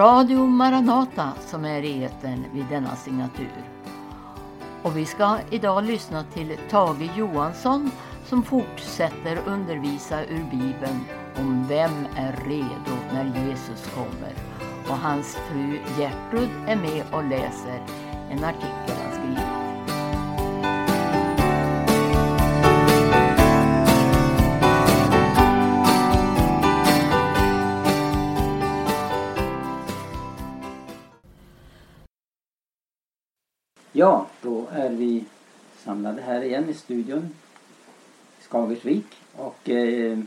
Radio Maranata som är i etern vid denna signatur. Och vi ska idag lyssna till Tage Johansson som fortsätter undervisa ur Bibeln om vem är redo när Jesus kommer. Och hans fru Gertrud är med och läser en artikel han skrivit. Ja, då är vi samlade här igen i studion i Skagersvik och eh,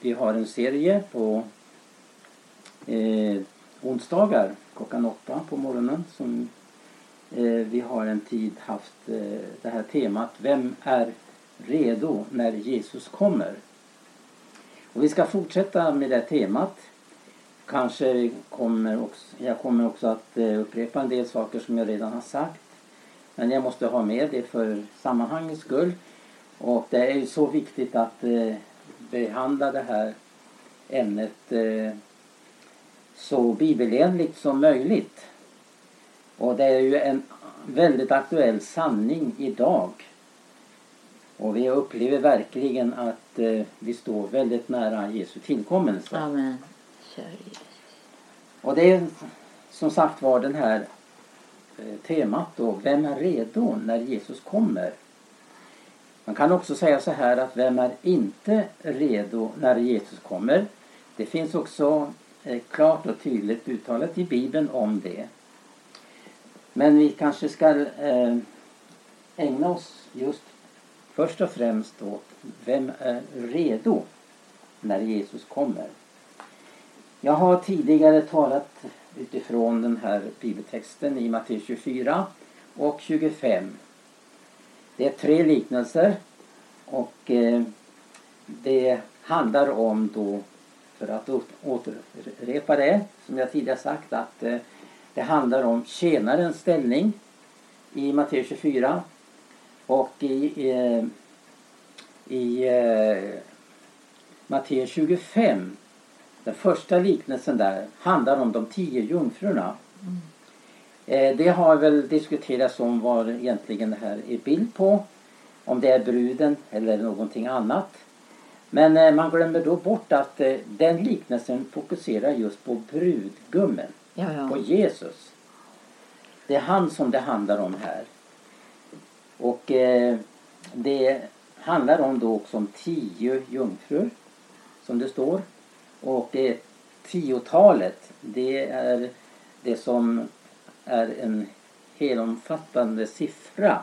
vi har en serie på eh, onsdagar klockan åtta på morgonen som eh, vi har en tid haft eh, det här temat Vem är redo när Jesus kommer? Och vi ska fortsätta med det temat. Kanske kommer också, jag kommer också att eh, upprepa en del saker som jag redan har sagt. Men jag måste ha med det för sammanhangets skull. Och det är ju så viktigt att eh, behandla det här ämnet eh, så bibelenligt som möjligt. Och det är ju en väldigt aktuell sanning idag. Och vi upplever verkligen att eh, vi står väldigt nära Jesu tillkommelse. Amen. Och det är som sagt var den här Eh, temat då, vem är redo när Jesus kommer? Man kan också säga så här att vem är inte redo när Jesus kommer? Det finns också eh, klart och tydligt uttalat i Bibeln om det. Men vi kanske ska eh, ägna oss just först och främst åt vem är redo när Jesus kommer? Jag har tidigare talat utifrån den här bibeltexten i Matteus 24 och 25. Det är tre liknelser och eh, det handlar om då, för att återrepa det som jag tidigare sagt, att eh, det handlar om tjänarens ställning i Matteus 24 och i, eh, i eh, Matteus 25 den första liknelsen där handlar om de tio jungfrurna. Mm. Det har väl diskuterats om vad egentligen det här är bild på. Om det är bruden eller någonting annat. Men eh, man glömmer då bort att eh, den liknelsen fokuserar just på brudgummen. Ja, ja. På Jesus. Det är han som det handlar om här. Och eh, det handlar om då också om tio jungfrur. Som det står. Och det tiotalet det är det som är en helomfattande siffra.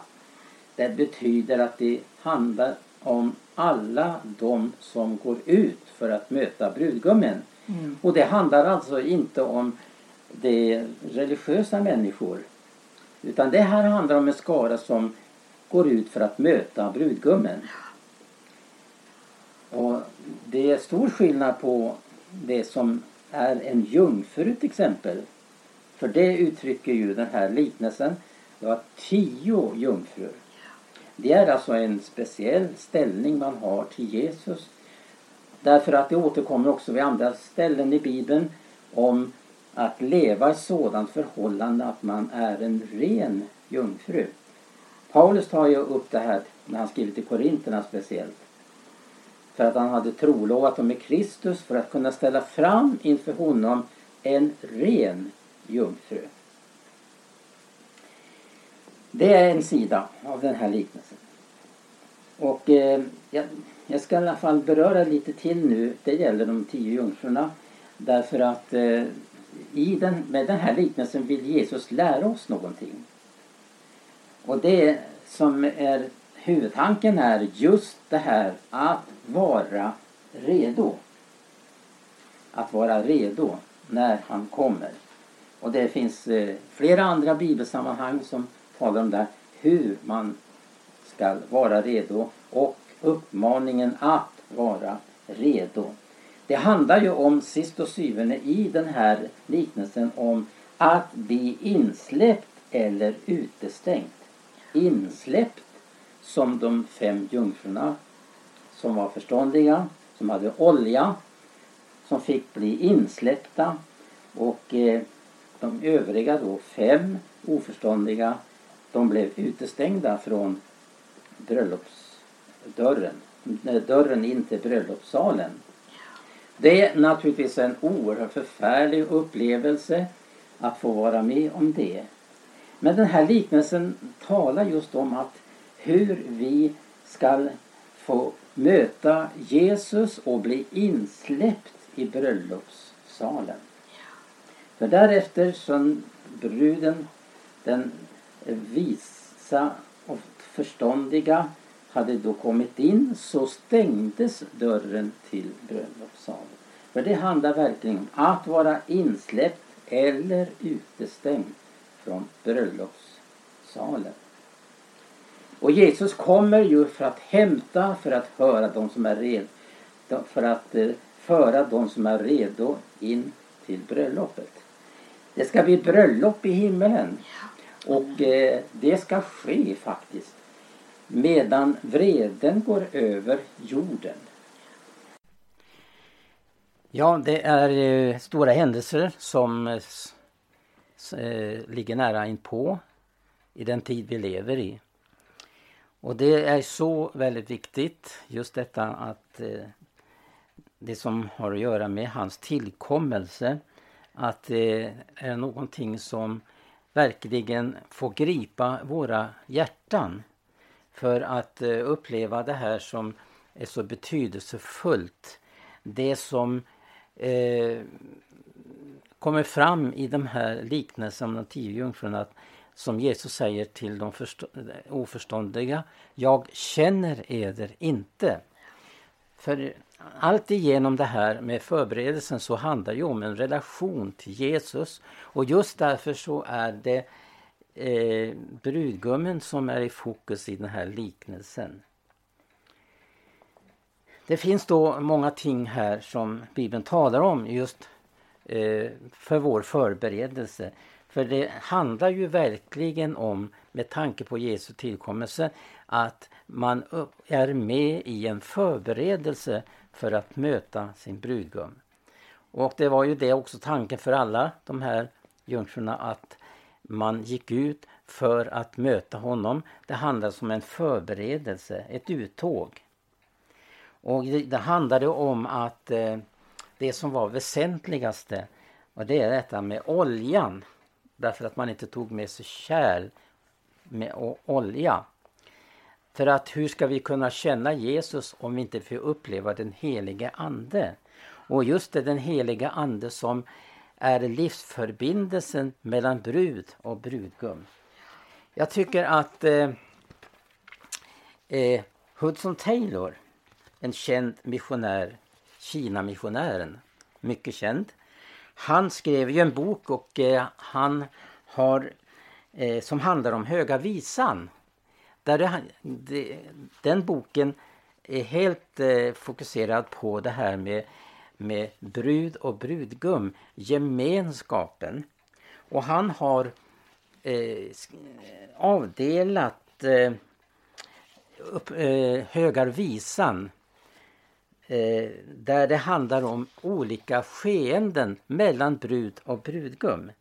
Det betyder att det handlar om alla de som går ut för att möta brudgummen. Mm. Och det handlar alltså inte om de religiösa människor. Utan det här handlar om en skara som går ut för att möta brudgummen. Och det är stor skillnad på det som är en jungfru till exempel. För det uttrycker ju den här liknelsen. Det var tio jungfrur. Det är alltså en speciell ställning man har till Jesus. Därför att det återkommer också vid andra ställen i Bibeln om att leva i sådant förhållande att man är en ren jungfru. Paulus tar ju upp det här när han skriver till Korinterna speciellt. För att han hade trolovat dem med Kristus för att kunna ställa fram inför honom en ren jungfru. Det är en sida av den här liknelsen. Och eh, jag, jag, ska i alla fall beröra lite till nu. Det gäller de tio jungfrurna. Därför att eh, i den, med den här liknelsen vill Jesus lära oss någonting. Och det som är huvudtanken är just det här att vara redo. Att vara redo när han kommer. Och det finns eh, flera andra bibelsammanhang som talar om det. Hur man ska vara redo och uppmaningen att vara redo. Det handlar ju om sist och syvende i den här liknelsen om att bli insläppt eller utestängt. Insläppt som de fem jungfrurna som var förståndiga, som hade olja, som fick bli insläppta och eh, de övriga då, fem oförståndiga, de blev utestängda från bröllopsdörren. Dörren in till bröllopssalen. Det är naturligtvis en oerhört förfärlig upplevelse att få vara med om det. Men den här liknelsen talar just om att hur vi ska få möta Jesus och bli insläppt i bröllopssalen. För därefter som bruden, den visa och förståndiga, hade då kommit in så stängdes dörren till bröllopssalen. För det handlar verkligen om att vara insläppt eller utestängd från bröllopssalen. Och Jesus kommer ju för att hämta, för att höra de som är redo, för att eh, föra de som är redo in till bröllopet. Det ska bli bröllop i himmelen. Och eh, det ska ske faktiskt medan vreden går över jorden. Ja, det är eh, stora händelser som eh, ligger nära inpå i den tid vi lever i. Och det är så väldigt viktigt, just detta att eh, det som har att göra med hans tillkommelse, att det är någonting som verkligen får gripa våra hjärtan för att eh, uppleva det här som är så betydelsefullt. Det som eh, kommer fram i de här liknelserna om de tio jungfrurna som Jesus säger till de oförståndiga. Jag känner eder inte. För allt igenom det här med förberedelsen så handlar ju om en relation till Jesus. Och just därför så är det eh, brudgummen som är i fokus i den här liknelsen. Det finns då många ting här som Bibeln talar om just eh, för vår förberedelse. För det handlar ju verkligen om, med tanke på Jesu tillkommelse, att man är med i en förberedelse för att möta sin brudgum. Och det var ju det också tanken för alla de här jungfrurna att man gick ut för att möta honom. Det handlade om en förberedelse, ett uttåg. Och det, det handlade om att eh, det som var väsentligaste och det är detta med oljan. Därför att man inte tog med sig kärl med olja. För att hur ska vi kunna känna Jesus om vi inte får uppleva den helige Ande? Och just det, den heliga Ande som är livsförbindelsen mellan brud och brudgum. Jag tycker att eh, eh, Hudson Taylor, en känd missionär, Kina-missionären, mycket känd. Han skrev ju en bok och eh, han har eh, som handlar om Höga Visan. Där det, det, den boken är helt eh, fokuserad på det här med med brud och brudgum, gemenskapen. Och han har eh, avdelat eh, upp, eh, Högar visan eh, där det handlar om olika skeenden mellan brud och brudgum.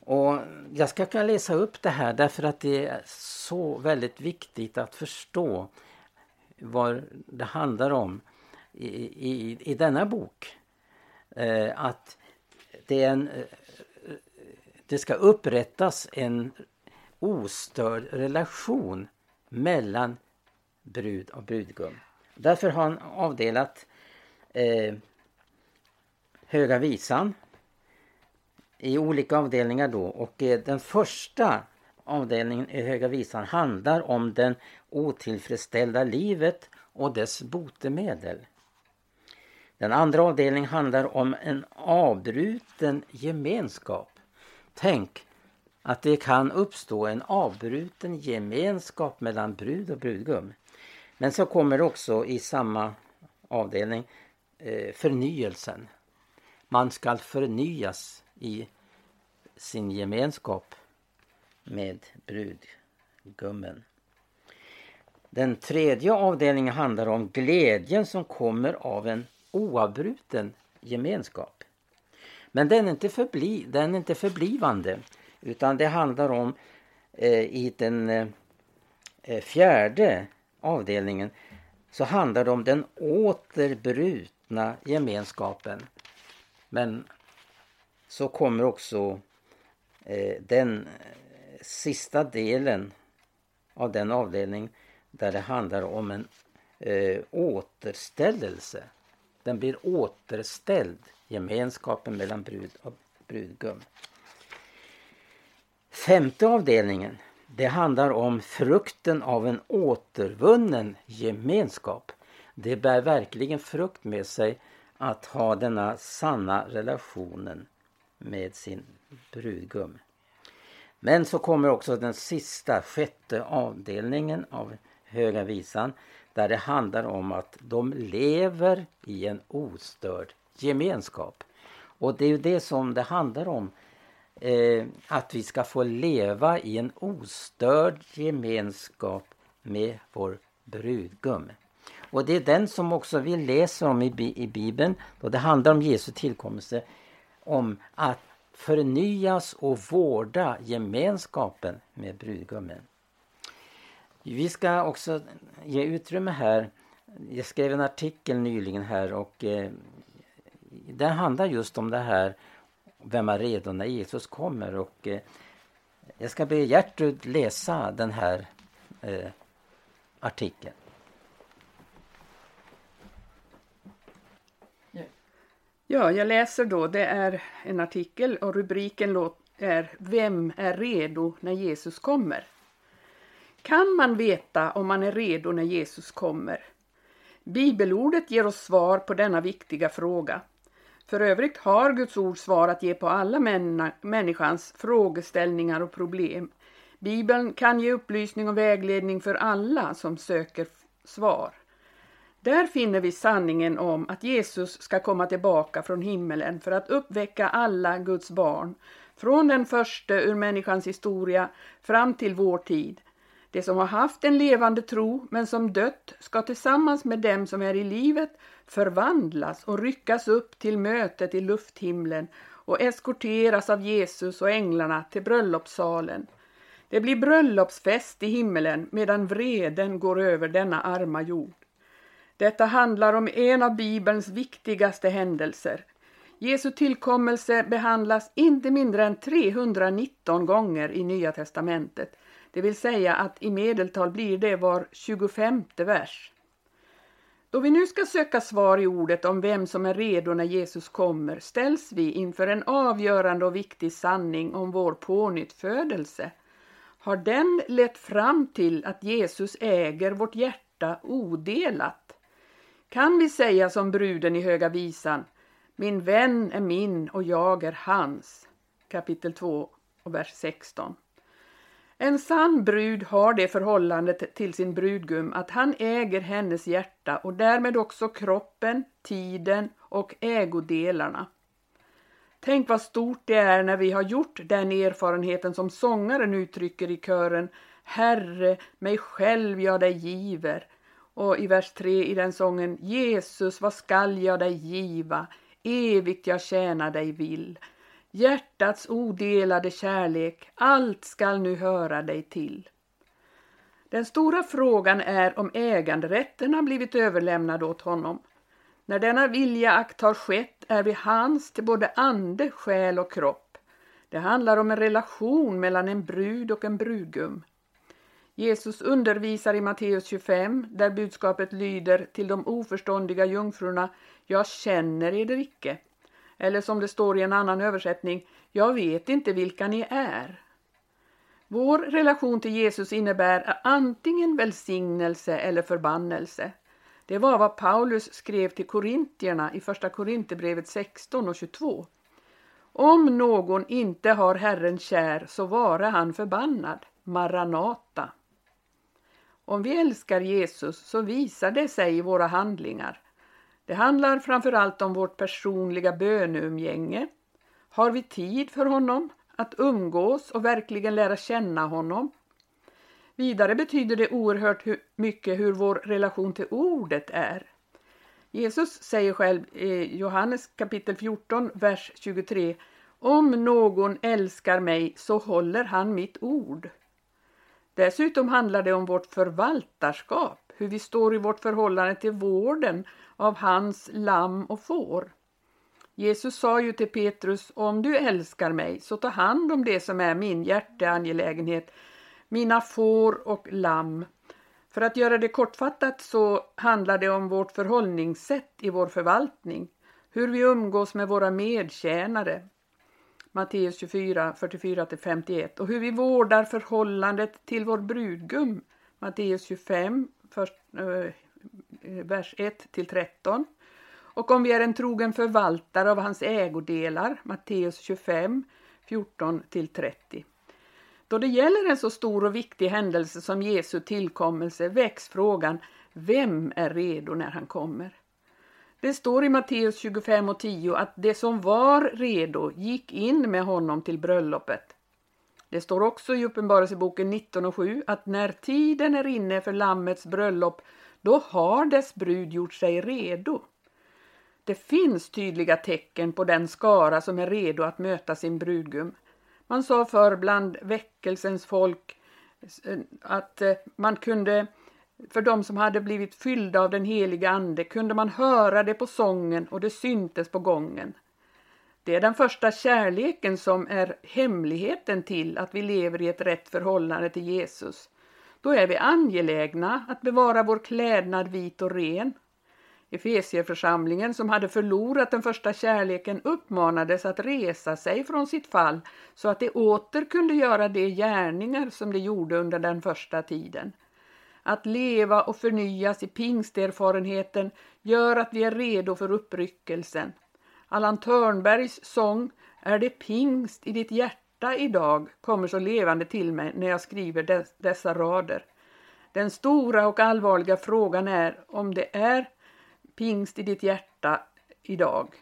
Och jag ska kunna läsa upp det här därför att det är så väldigt viktigt att förstå vad det handlar om i, i, i denna bok. Eh, att det, är en, eh, det ska upprättas en ostörd relation mellan brud och brudgum. Därför har han avdelat eh, Höga visan i olika avdelningar då och eh, den första avdelningen i Höga visan handlar om den otillfredsställda livet och dess botemedel. Den andra avdelningen handlar om en avbruten gemenskap. Tänk att det kan uppstå en avbruten gemenskap mellan brud och brudgum. Men så kommer också i samma avdelning eh, förnyelsen. Man ska förnyas i sin gemenskap med brudgummen. Den tredje avdelningen handlar om glädjen som kommer av en oavbruten gemenskap. Men den är inte, förbli, den är inte förblivande utan det handlar om eh, i den eh, eh fjärde avdelningen så handlar det om den återbrutna gemenskapen. Men så kommer också eh, den eh, sista delen av den avdelning där det handlar om en eh, återställelse. Den blir återställd, gemenskapen mellan brud och brudgum. Femte avdelningen, det handlar om frukten av en återvunnen gemenskap. Det bär verkligen frukt med sig att ha denna sanna relationen med sin brudgum. Men så kommer också den sista, sjätte avdelningen av Höga Visan där det handlar om att de lever i en ostörd gemenskap. Och det är ju det som det handlar om. Eh, att vi ska få leva i en ostörd gemenskap med vår brudgum. Och det är den som också vi läser om i, i Bibeln. Då det handlar om Jesu tillkommelse. Om att förnyas och vårda gemenskapen med brudgummen. Vi ska också ge utrymme här. Jag skrev en artikel nyligen här och eh, den handlar just om det här vem är redo när Jesus kommer och eh, jag ska be Gertrud läsa den här eh, artikeln. Ja, jag läser då. Det är en artikel och rubriken är Vem är redo när Jesus kommer? Kan man veta om man är redo när Jesus kommer? Bibelordet ger oss svar på denna viktiga fråga. För övrigt har Guds ord svar att ge på alla människans frågeställningar och problem. Bibeln kan ge upplysning och vägledning för alla som söker svar. Där finner vi sanningen om att Jesus ska komma tillbaka från himmelen för att uppväcka alla Guds barn, från den första ur människans historia fram till vår tid. De som har haft en levande tro men som dött ska tillsammans med dem som är i livet förvandlas och ryckas upp till mötet i lufthimlen och eskorteras av Jesus och änglarna till bröllopssalen. Det blir bröllopsfest i himmelen medan vreden går över denna arma jord. Detta handlar om en av Bibelns viktigaste händelser. Jesu tillkommelse behandlas inte mindre än 319 gånger i Nya testamentet. Det vill säga att i medeltal blir det var 25 vers. Då vi nu ska söka svar i ordet om vem som är redo när Jesus kommer ställs vi inför en avgörande och viktig sanning om vår pånyttfödelse. Har den lett fram till att Jesus äger vårt hjärta odelat? Kan vi säga som bruden i Höga Visan, min vän är min och jag är hans. Kapitel 2 och vers 16. En sann brud har det förhållandet till sin brudgum att han äger hennes hjärta och därmed också kroppen, tiden och ägodelarna. Tänk vad stort det är när vi har gjort den erfarenheten som sångaren uttrycker i kören Herre, mig själv jag dig giver. Och i vers 3 i den sången Jesus, vad skall jag dig giva? Evigt jag tjäna dig vill. Hjärtats odelade kärlek, allt skall nu höra dig till. Den stora frågan är om äganderätten har blivit överlämnad åt honom. När denna viljaakt har skett är vi hans till både ande, själ och kropp. Det handlar om en relation mellan en brud och en brudgum. Jesus undervisar i Matteus 25 där budskapet lyder till de oförståndiga jungfrurna Jag känner eder icke. Eller som det står i en annan översättning Jag vet inte vilka ni är. Vår relation till Jesus innebär antingen välsignelse eller förbannelse. Det var vad Paulus skrev till korintierna i första Korinthierbrevet 16 och 22. Om någon inte har Herren kär så vare han förbannad. Maranata. Om vi älskar Jesus så visar det sig i våra handlingar. Det handlar framförallt om vårt personliga böneumgänge. Har vi tid för honom, att umgås och verkligen lära känna honom? Vidare betyder det oerhört mycket hur vår relation till ordet är. Jesus säger själv i Johannes kapitel 14, vers 23 Om någon älskar mig så håller han mitt ord. Dessutom handlar det om vårt förvaltarskap, hur vi står i vårt förhållande till vården av hans lamm och får. Jesus sa ju till Petrus, om du älskar mig så ta hand om det som är min hjärteangelägenhet, mina får och lamm. För att göra det kortfattat så handlar det om vårt förhållningssätt i vår förvaltning, hur vi umgås med våra medtjänare, Matteus 24, 44-51 och hur vi vårdar förhållandet till vår brudgum, Matteus 25, först, eh, eh, vers 1-13 och om vi är en trogen förvaltare av hans ägodelar, Matteus 25, 14-30. Då det gäller en så stor och viktig händelse som Jesu tillkommelse väcks frågan vem är redo när han kommer? Det står i Matteus 25 och 10 att det som var redo gick in med honom till bröllopet. Det står också i Uppenbarelseboken 19 och 7 att när tiden är inne för Lammets bröllop då har dess brud gjort sig redo. Det finns tydliga tecken på den skara som är redo att möta sin brudgum. Man sa förr bland väckelsens folk eh, att eh, man kunde, för de som hade blivit fyllda av den heliga ande, kunde man höra det på sången och det syntes på gången. Det är den första kärleken som är hemligheten till att vi lever i ett rätt förhållande till Jesus. Då är vi angelägna att bevara vår klädnad vit och ren Efesierförsamlingen som hade förlorat den första kärleken uppmanades att resa sig från sitt fall så att de åter kunde göra de gärningar som de gjorde under den första tiden. Att leva och förnyas i pingsterfarenheten gör att vi är redo för uppryckelsen. Allan Törnbergs sång Är det pingst i ditt hjärta idag kommer så levande till mig när jag skriver dessa rader. Den stora och allvarliga frågan är om det är pingst i ditt hjärta idag.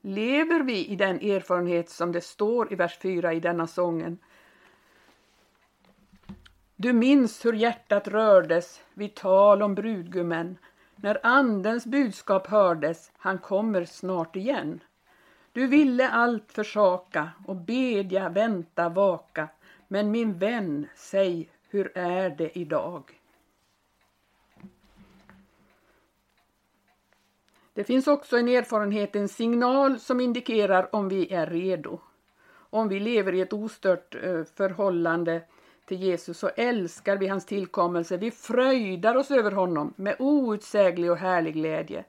Lever vi i den erfarenhet som det står i vers 4 i denna sången? Du minns hur hjärtat rördes vid tal om brudgummen när andens budskap hördes, han kommer snart igen. Du ville allt försaka och bedja, vänta, vaka, men min vän, säg, hur är det idag? Det finns också en erfarenhet, en signal som indikerar om vi är redo. Om vi lever i ett ostört eh, förhållande till Jesus så älskar vi hans tillkommelse. Vi fröjdar oss över honom med outsäglig och härlig glädje.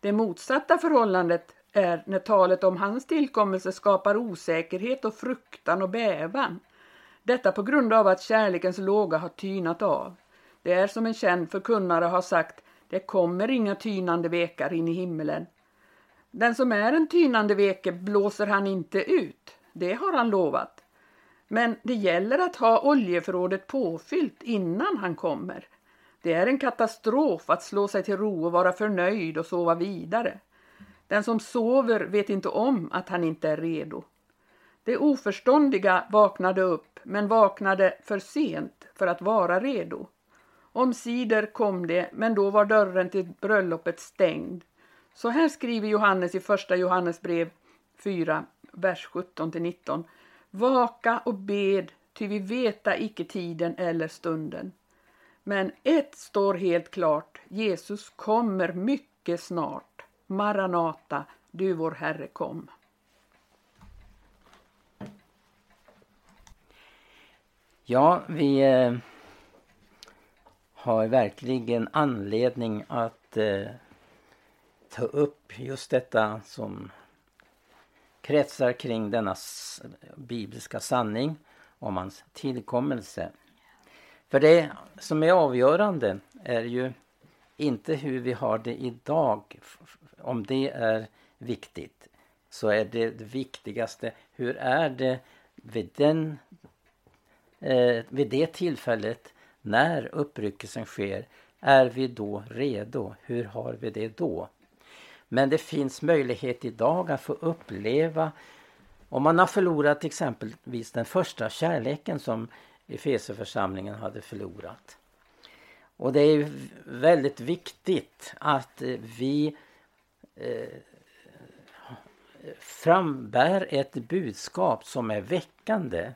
Det motsatta förhållandet är när talet om hans tillkommelse skapar osäkerhet och fruktan och bävan. Detta på grund av att kärlekens låga har tynat av. Det är som en känd förkunnare har sagt det kommer inga tynande vekar in i himmelen. Den som är en tynande veke blåser han inte ut, det har han lovat. Men det gäller att ha oljeförrådet påfyllt innan han kommer. Det är en katastrof att slå sig till ro och vara förnöjd och sova vidare. Den som sover vet inte om att han inte är redo. Det oförståndiga vaknade upp men vaknade för sent för att vara redo. Omsider kom det, men då var dörren till bröllopet stängd. Så här skriver Johannes i första Johannesbrev 4, vers 17-19. Vaka och bed, ty vi veta icke tiden eller stunden. Men ett står helt klart, Jesus kommer mycket snart. Maranata, du vår Herre kom. Ja, vi eh, har verkligen anledning att eh, ta upp just detta som kretsar kring denna bibliska sanning om hans tillkommelse. För det som är avgörande är ju inte hur vi har det idag. Om det är viktigt så är det, det viktigaste hur är det vid, den, eh, vid det tillfället när uppryckelsen sker, är vi då redo? Hur har vi det då? Men det finns möjlighet idag att få uppleva om man har förlorat exempelvis den första kärleken som Efesierförsamlingen hade förlorat. Och det är väldigt viktigt att eh, vi eh, frambär ett budskap som är väckande.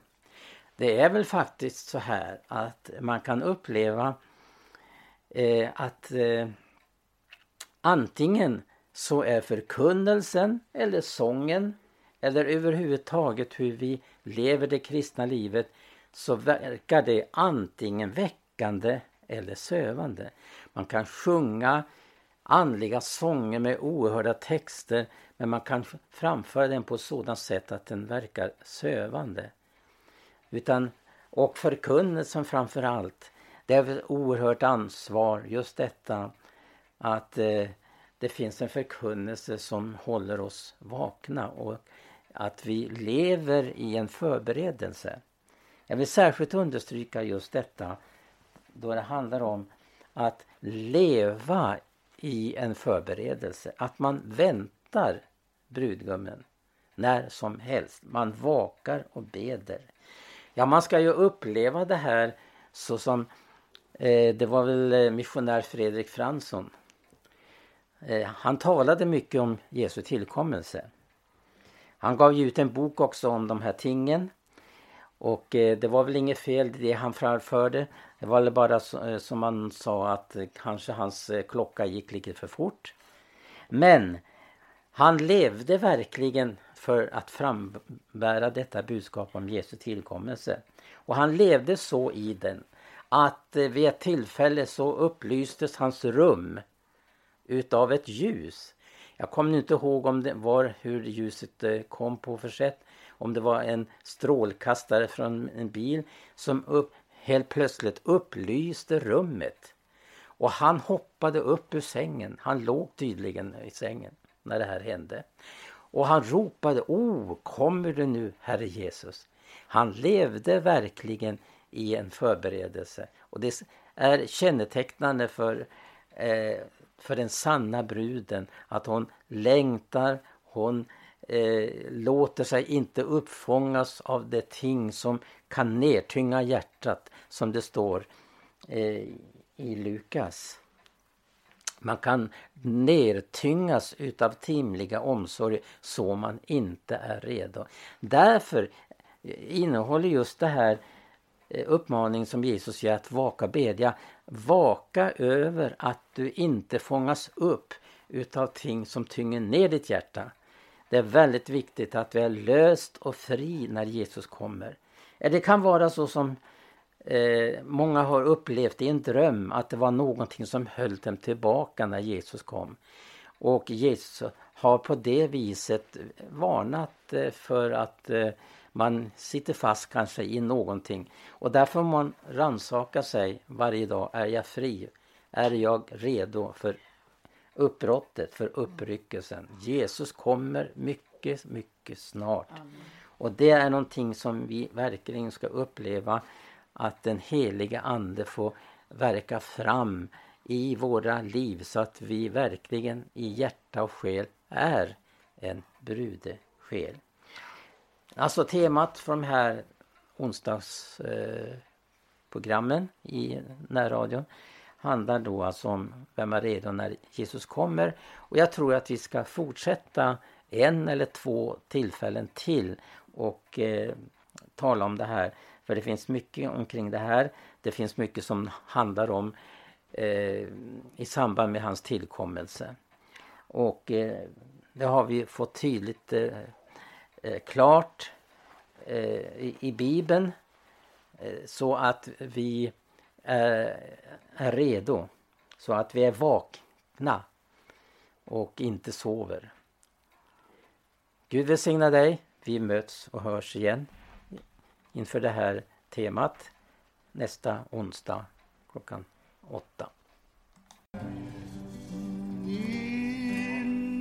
Det är väl faktiskt så här att man kan uppleva eh, att eh, antingen så är förkunnelsen eller sången eller överhuvudtaget hur vi lever det kristna livet så verkar det antingen väckande eller sövande. Man kan sjunga andliga sånger med oerhörda texter men man kan framföra den på ett sådant sätt att den verkar sövande. Utan, och förkunnelsen framför allt, det är ett oerhört ansvar just detta att eh, det finns en förkunnelse som håller oss vakna och att vi lever i en förberedelse. Jag vill särskilt understryka just detta då det handlar om att leva i en förberedelse. Att man väntar brudgummen när som helst. Man vakar och beder. Ja, man ska ju uppleva det här så som eh, det var väl eh, missionär Fredrik Fransson. Eh, han talade mycket om Jesu tillkommelse. Han gav ut en bok också om de här tingen. Och eh, det var väl inget fel i det han framförde. Det var väl bara eh, som man sa att kanske hans klocka gick lite för fort. Men han levde verkligen för att frambära detta budskap om Jesu tillkommelse. Och han levde så i den att vid ett tillfälle så upplystes hans rum utav ett ljus. Jag kommer inte ihåg om det var hur ljuset eh, kom på för sätt. Om det var en strålkastare från en bil som upp, helt plötsligt upplyste rummet. Och han hoppade upp ur sängen. Han låg tydligen i sängen när det här hände. Och han ropade, O, kommer du nu, Herre Jesus? Han levde verkligen i en förberedelse. Och det är kännetecknande för, eh, för den sanna bruden att hon längtar, hon eh, låter sig inte uppfångas av det ting som kan nedtynga hjärtat som det står eh, i Lukas. Man kan nedtyngas utav timliga omsorger så man inte är redo. Därför eh, innehåller just det här Eh, uppmaning som Jesus ger att vaka och bedja. Vaka över att du inte fångas upp utav ting som tynger ner ditt hjärta. Det är väldigt viktigt att vi är löst och fri när Jesus kommer. Det kan vara så som eh, många har upplevt i en dröm att det var någonting som höll dem tillbaka när Jesus kom. Och Jesus har på det viset varnat eh, för att eh, man sitter fast kanske i någonting. Och därför får man ransaka sig varje dag. Är jag fri? Är jag redo för uppbrottet, för uppryckelsen? Jesus kommer mycket, mycket snart. Och det är någonting som vi verkligen ska uppleva att den heliga ande får verka fram i våra liv så att vi verkligen i hjärta och själ är en brudesjäl. Alltså temat för de här onsdagsprogrammen eh, i närradion handlar då alltså om vem är redo när Jesus kommer. Och jag tror att vi ska fortsätta en eller två tillfällen till och eh, tala om det här. För det finns mycket omkring det här. Det finns mycket som handlar om eh, i samband med hans tillkommelse. Och eh, det har vi fått tydligt eh, Eh, klart eh, i, i Bibeln. Eh, så att vi är, är redo. Så att vi är vakna och inte sover. Gud välsigna dig. Vi möts och hörs igen inför det här temat nästa onsdag klockan åtta. Innanför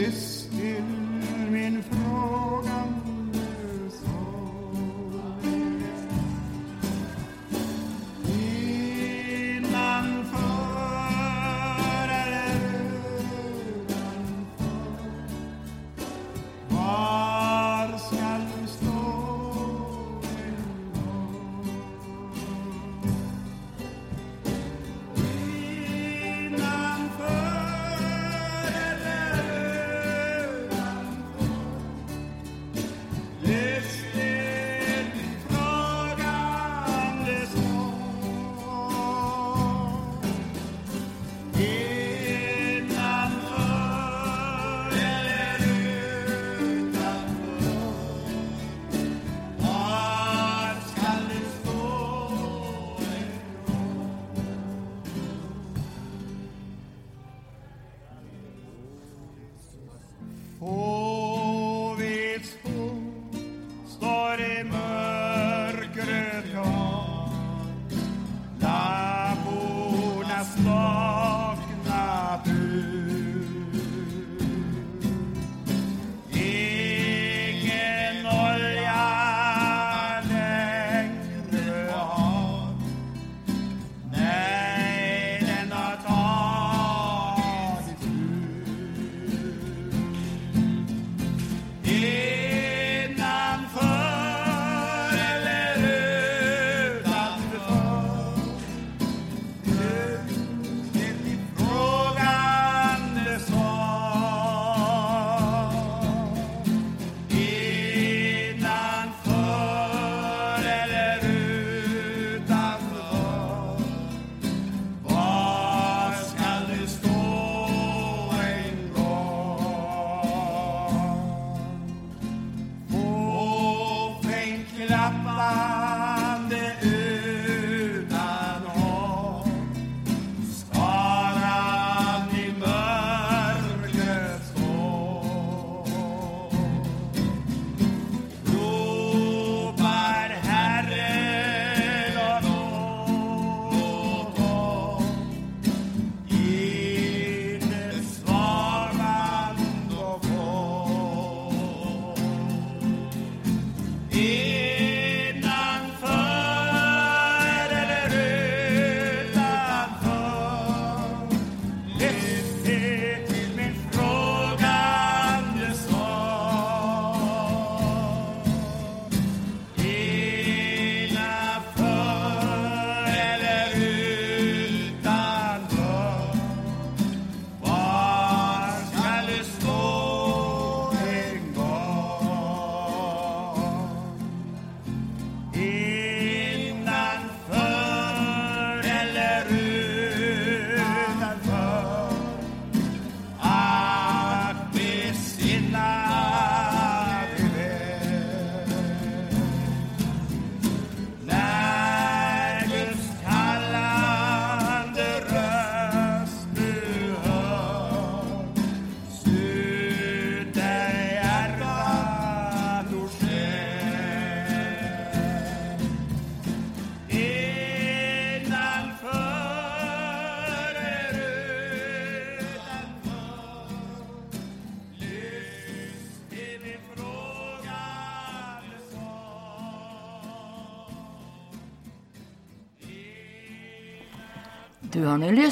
distant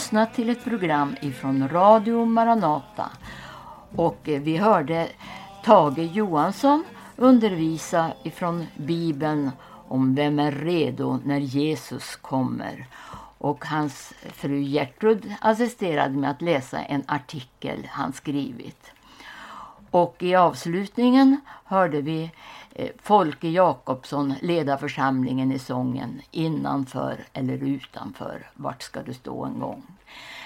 lyssnat till ett program ifrån Radio Maranata och eh, vi hörde Tage Johansson undervisa ifrån Bibeln om vem är redo när Jesus kommer. Och hans fru Gertrud assisterade med att läsa en artikel han skrivit. Och i avslutningen hörde vi eh, Folke Jakobsson leda församlingen i sången Innanför eller utanför, vart ska du stå en gång?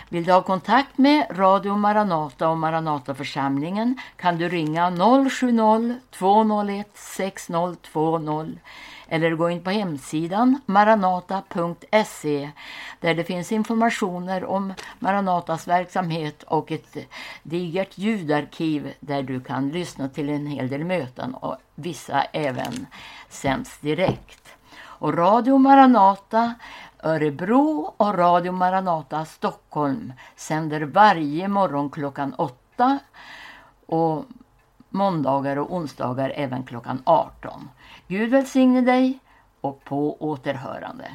Vill du ha kontakt med Radio Maranata och Maranataförsamlingen kan du ringa 070-201 6020 eller gå in på hemsidan maranata.se där det finns informationer om Maranatas verksamhet och ett digert ljudarkiv där du kan lyssna till en hel del möten och vissa även sänds direkt. Och Radio Maranata Örebro och Radio Maranata Stockholm sänder varje morgon klockan 8 och måndagar och onsdagar även klockan 18. Gud välsigne dig och på återhörande.